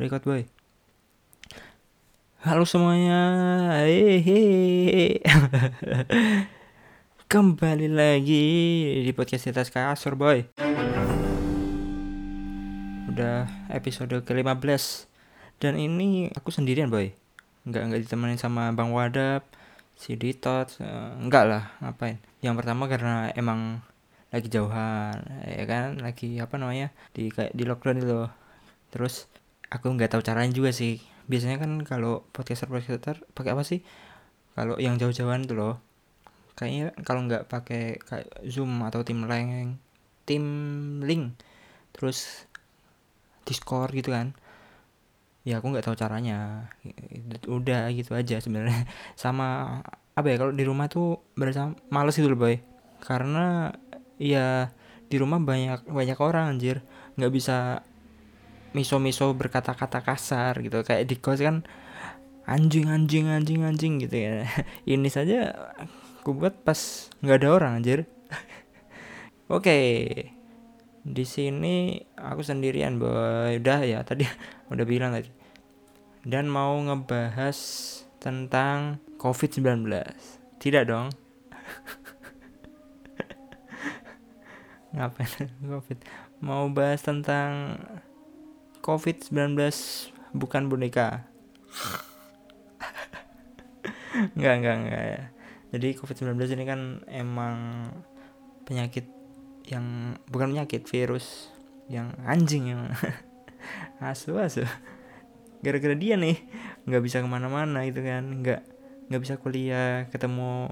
Record boy. Halo semuanya. Hehehe. Kembali lagi di podcast di atas kasur boy. Udah episode ke-15 dan ini aku sendirian boy. Enggak enggak ditemenin sama Bang Wadap, si Ditot, eh, enggak lah, ngapain. Yang pertama karena emang lagi jauhan, ya kan, lagi apa namanya? di kayak di lockdown itu. Terus aku nggak tahu caranya juga sih. Biasanya kan kalau podcaster podcaster pakai apa sih? Kalau yang jauh-jauhan itu loh. Kayaknya kalau nggak pakai kayak Zoom atau tim link, tim link, terus Discord gitu kan. Ya aku nggak tahu caranya. Udah gitu aja sebenarnya. Sama apa ya kalau di rumah tuh berasa males gitu loh boy. Karena ya di rumah banyak banyak orang anjir. nggak bisa miso-miso berkata-kata kasar gitu. Kayak di kos kan anjing anjing anjing anjing gitu ya. Ini saja aku buat pas nggak ada orang anjir. Oke di sini aku sendirian boy. Udah ya tadi udah bilang tadi. Dan mau ngebahas tentang covid-19 tidak dong. Ngapain covid? Mau bahas tentang covid-19 bukan boneka. Enggak, enggak, enggak ya. Jadi COVID-19 ini kan emang penyakit yang bukan penyakit, virus yang anjing yang asu asu. Gara-gara dia nih nggak bisa ke mana-mana gitu kan, nggak nggak bisa kuliah, ketemu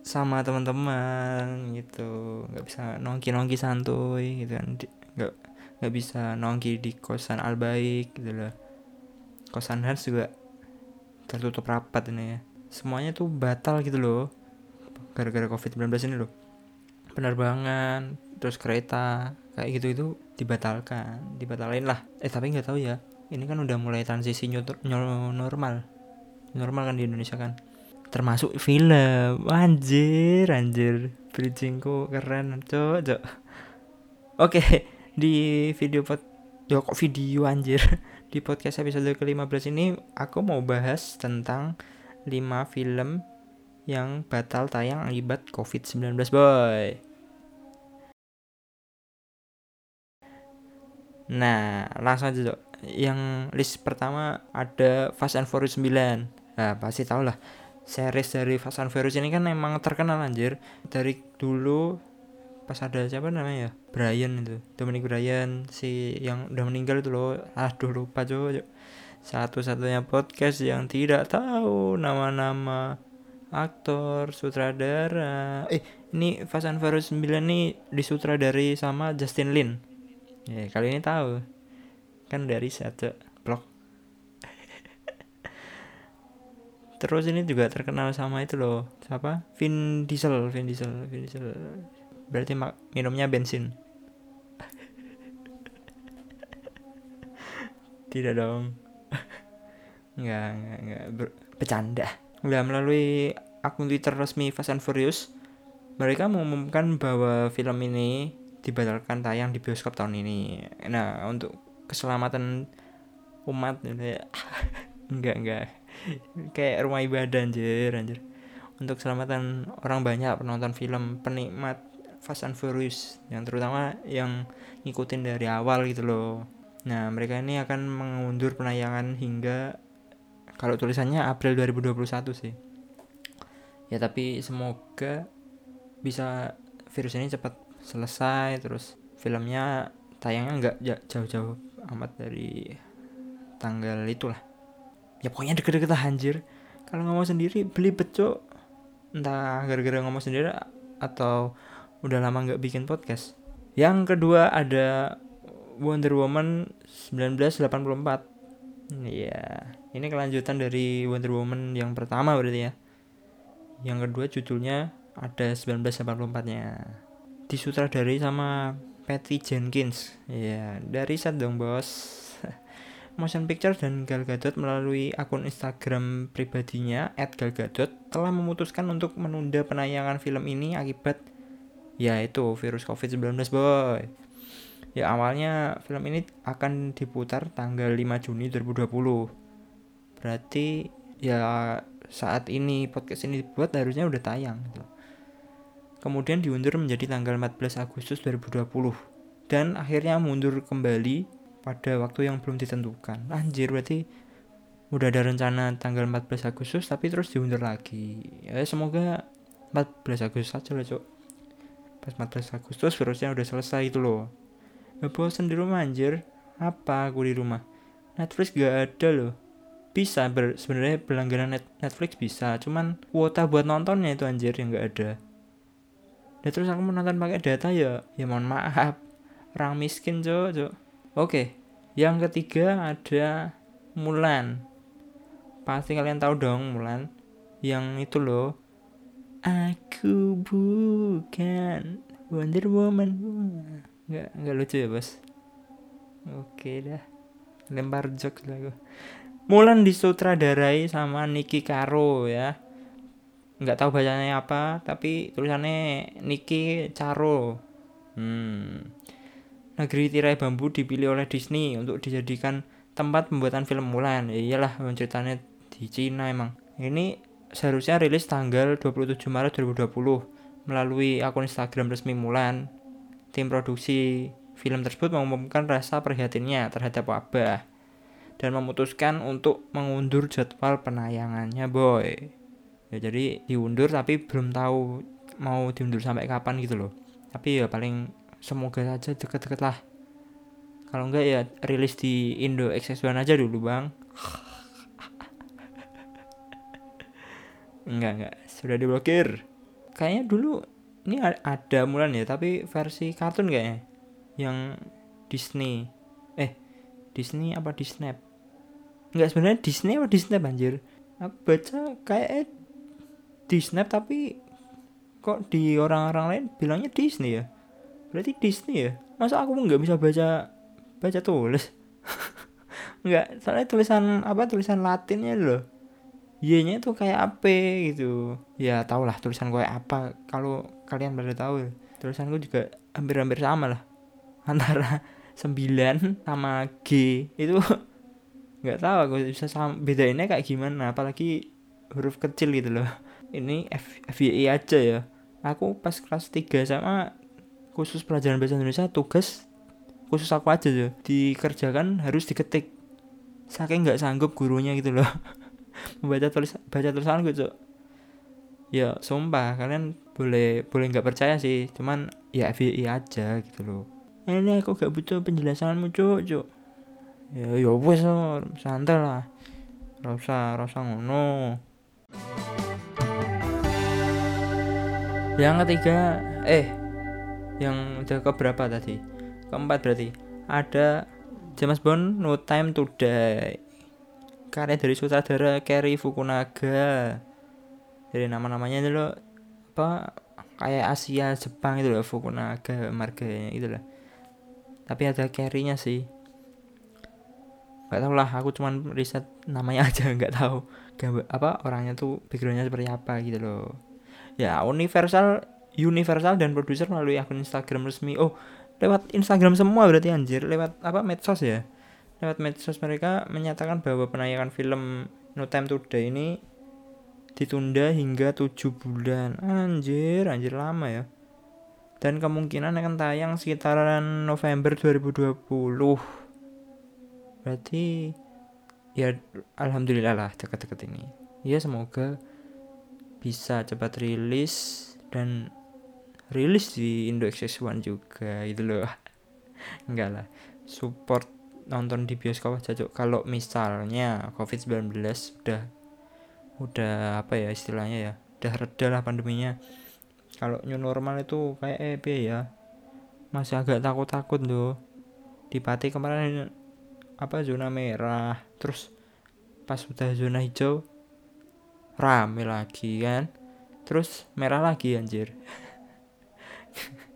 sama teman-teman gitu, nggak bisa nongki-nongki santuy gitu kan, nggak nggak bisa nongki di kosan albaik gitu loh. Kosan Hans juga tertutup rapat ini ya. Semuanya tuh batal gitu loh. Gara-gara covid 19 ini loh. Penerbangan terus kereta kayak gitu itu dibatalkan dibatalin lah. Eh tapi nggak tahu ya ini kan udah mulai transisi normal. Normal kan di Indonesia kan. Termasuk film. Anjir anjir. Bridgingku keren cok cok oke di video pot ya kok video anjir di podcast episode ke-15 ini aku mau bahas tentang 5 film yang batal tayang akibat COVID-19 boy. Nah, langsung aja dok. Yang list pertama ada Fast and Furious 9. Nah, pasti tau lah. Series dari Fast and Furious ini kan emang terkenal anjir. Dari dulu pas ada siapa namanya ya? Brian itu. Dominic Brian si yang udah meninggal itu loh. Aduh lupa coba satu-satunya podcast yang tidak tahu nama-nama aktor sutradara. Eh ini Fast and Furious 9 nih disutradari sama Justin Lin. Ya kali ini tahu. Kan dari satu blog terus ini juga terkenal sama itu loh. Siapa? Vin Diesel Vin Diesel Vin Diesel berarti minumnya bensin. Tidak dong. Nggak nggak nggak. Ber- bercanda. Udah melalui akun twitter resmi Fast and Furious mereka mengumumkan bahwa film ini dibatalkan tayang di bioskop tahun ini. Nah untuk keselamatan umat gitu ya enggak enggak kayak rumah ibadah anjir anjir. Untuk keselamatan orang banyak penonton film penikmat Fast and Furious yang terutama yang ngikutin dari awal gitu loh. Nah mereka ini akan mengundur penayangan hingga kalau tulisannya April 2021 sih. Ya tapi semoga bisa virus ini cepat selesai terus filmnya tayangnya nggak jauh-jauh amat dari tanggal itulah. Ya pokoknya deket-deket anjir. Kalau ngomong sendiri beli beco entah gara-gara ngomong sendiri atau udah lama nggak bikin podcast. Yang kedua ada Wonder Woman 1984. Iya, ini kelanjutan dari Wonder Woman yang pertama berarti ya. Yang kedua judulnya ada 1984-nya. Disutradari sama Patty Jenkins. Iya, dari set dong, Bos. Motion Picture dan Gal Gadot melalui akun Instagram pribadinya @galgadot telah memutuskan untuk menunda penayangan film ini akibat ya itu virus covid-19 boy. Ya awalnya film ini akan diputar tanggal 5 Juni 2020 berarti ya saat ini podcast ini dibuat harusnya udah tayang gitu. kemudian diundur menjadi tanggal 14 Agustus 2020 dan akhirnya mundur kembali pada waktu yang belum ditentukan. Anjir berarti udah ada rencana tanggal 14 Agustus tapi terus diundur lagi. Ya semoga 14 Agustus aja lah cok pas 14 Agustus virusnya udah selesai itu loh. Bosen di rumah anjir. Apa aku di rumah? Netflix gak ada loh. Bisa ber sebenarnya berlangganan net Netflix bisa cuman kuota buat nontonnya itu anjir yang gak ada. Dan terus aku mau nonton pakai data ya ya mohon maaf. Orang miskin cok cok oke yang ketiga ada Mulan. Pasti kalian tahu dong Mulan. Yang itu loh aku bukan Wonder Woman. Nggak nggak lucu ya bos? Oke dah. Lempar jokes lah Mulan disutradarai sama Niki Caro ya. Nggak tahu bacanya apa tapi tulisannya Niki Caro. Hmm. negeri tirai bambu dipilih oleh Disney untuk dijadikan tempat pembuatan film Mulan. Ya iyalah ceritanya di Cina emang. Ini seharusnya rilis tanggal 27 Maret 2020 melalui akun Instagram resmi Mulan. Tim produksi film tersebut mengumumkan rasa prihatinnya terhadap wabah dan memutuskan untuk mengundur jadwal penayangannya boy. Ya jadi diundur tapi belum tahu mau diundur sampai kapan gitu loh. Tapi ya paling semoga saja deket-deket lah. Kalau enggak ya rilis di Indo XS1 aja dulu bang Enggak, enggak. Sudah diblokir. Kayaknya dulu ini ada Mulan ya, tapi versi kartun kayaknya. Yang Disney. Eh, Disney apa Disney? Enggak sebenarnya Disney apa Disney anjir? Aku baca kayak Disney tapi kok di orang-orang lain bilangnya Disney ya? Berarti Disney ya? Masa aku nggak bisa baca baca tulis? Enggak, soalnya tulisan apa tulisan Latinnya loh Y-nya itu kayak apa gitu. Ya tau lah tulisan gue apa. Kalau kalian pada tahu tulisan gue juga hampir-hampir sama lah. Antara 9 sama G. Itu nggak tahu aku bisa sama bedainnya kayak gimana. Apalagi huruf kecil gitu loh. Ini F FYI aja ya. Aku pas kelas 3 sama khusus pelajaran bahasa Indonesia tugas khusus aku aja tuh. Dikerjakan harus diketik. Saking nggak sanggup gurunya gitu loh membaca tulis baca tulisan gue cok ya sumpah kalian boleh boleh nggak percaya sih. Cuman ya FYI aja gitu loh. Ini aku gak butuh penjelasanmu cok cok ya ya wes santai lah. Rasa rasa ngono. Yang ketiga eh yang udah ke berapa tadi? Keempat berarti. Ada James Bond No Time to Die karya dari sutradara Kerry Fukunaga. Dari nama-namanya itu loh apa kayak Asia Jepang itu loh Fukunaga marganya itu lah tapi ada Kerry-nya sih. Nggak tau lah aku cuman riset namanya aja nggak tahu gambar apa orangnya tuh backgroundnya seperti apa gitu loh. Ya Universal Universal dan produser melalui akun Instagram resmi. Oh lewat Instagram semua berarti anjir. Lewat apa medsos ya lewat medsos mereka menyatakan bahwa penayangan film No Time to Die ini ditunda hingga 7 bulan. Anjir, anjir lama ya. Dan kemungkinan akan tayang sekitaran November 2020. Berarti ya alhamdulillah lah dekat-dekat ini. Ya semoga bisa cepat rilis dan rilis di Indo One juga itu loh. Enggak lah. Support nonton di bioskop aja cok kalau misalnya covid 19 udah udah apa ya istilahnya ya udah reda lah pandeminya. Kalau new normal itu kayak EP ya? Masih agak takut-takut loh di Pati kemarin apa zona merah terus pas udah zona hijau rame lagi kan? Terus merah lagi anjir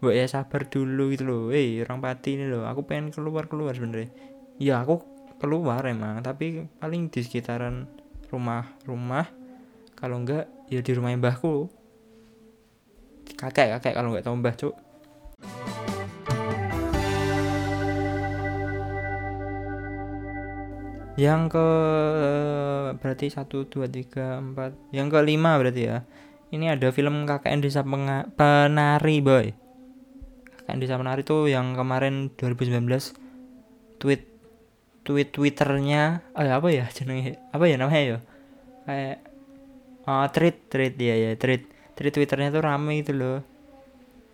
mbok ya sabar dulu gitu loh. Eh orang pati ini loh aku pengen keluar keluar sebenernya ya aku keluar emang tapi paling di sekitaran rumah rumah kalau enggak ya di rumah mbahku. Kakek kakek kalau enggak tahu mbah cuk. Yang ke berarti satu dua tiga empat. Yang kelima berarti ya. Ini ada film KKN Desa Penga Penari Boy. KKN Desa Penari tuh yang kemarin 2019 tweet tweet twitternya eh, apa ya jenenge? Apa ya namanya ya? Kayak oh, tweet tweet ya ya tweet tweet twitternya tuh rame itu loh.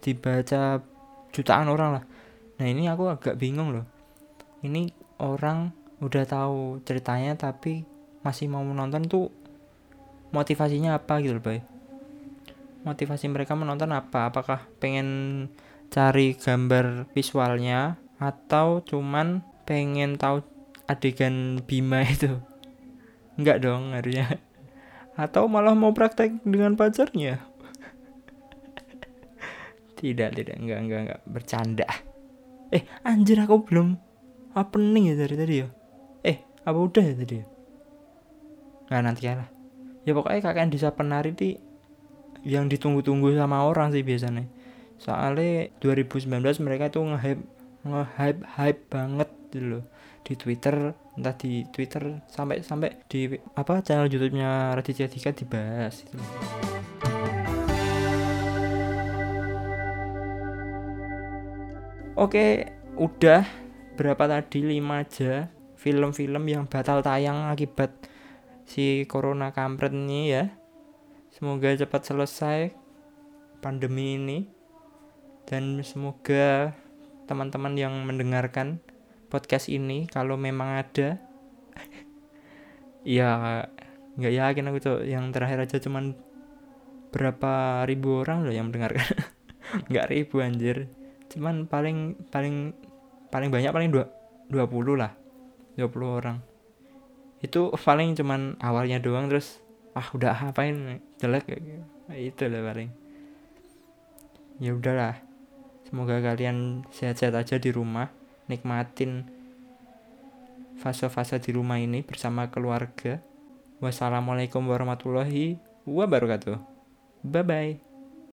Dibaca jutaan orang lah. Nah ini aku agak bingung loh. Ini orang udah tahu ceritanya tapi masih mau menonton tuh motivasinya apa gitu loh bay? Motivasi mereka menonton apa? Apakah pengen cari gambar visualnya atau cuman pengen tahu adegan Bima itu? Enggak dong harusnya. Atau malah mau praktek dengan pacarnya? Tidak tidak. Enggak enggak enggak bercanda. Eh anjir aku belum opening ya dari tadi ya? Apa udah ya tadi nggak nanti ya lah. Ya pokoknya kakek desa penari di yang ditunggu-tunggu sama orang sih biasanya soalnya 2019 mereka tuh nge-hype nge-hype hype banget gitu loh. Di Twitter entah di Twitter sampai sampai di apa channel YouTube-nya Raditya Dika dibahas itu. Oke, udah berapa tadi? 5 aja. Film-film yang batal tayang akibat si corona kampret ini ya. Semoga cepat selesai pandemi ini dan semoga teman-teman yang mendengarkan podcast ini kalau memang ada ya nggak yakin aku tuh. Yang terakhir aja cuman berapa ribu orang loh yang mendengarkan. Nggak ribu anjir. Cuman paling paling paling banyak paling dua dua puluh lah. 20 orang. Itu paling cuman awalnya doang terus ah udah apain? Jelek gitu. Itu lah paling. Ya udahlah semoga kalian sehat-sehat aja di rumah nikmatin fase-fase di rumah ini bersama keluarga. Wassalamualaikum warahmatullahi wabarakatuh. Bye bye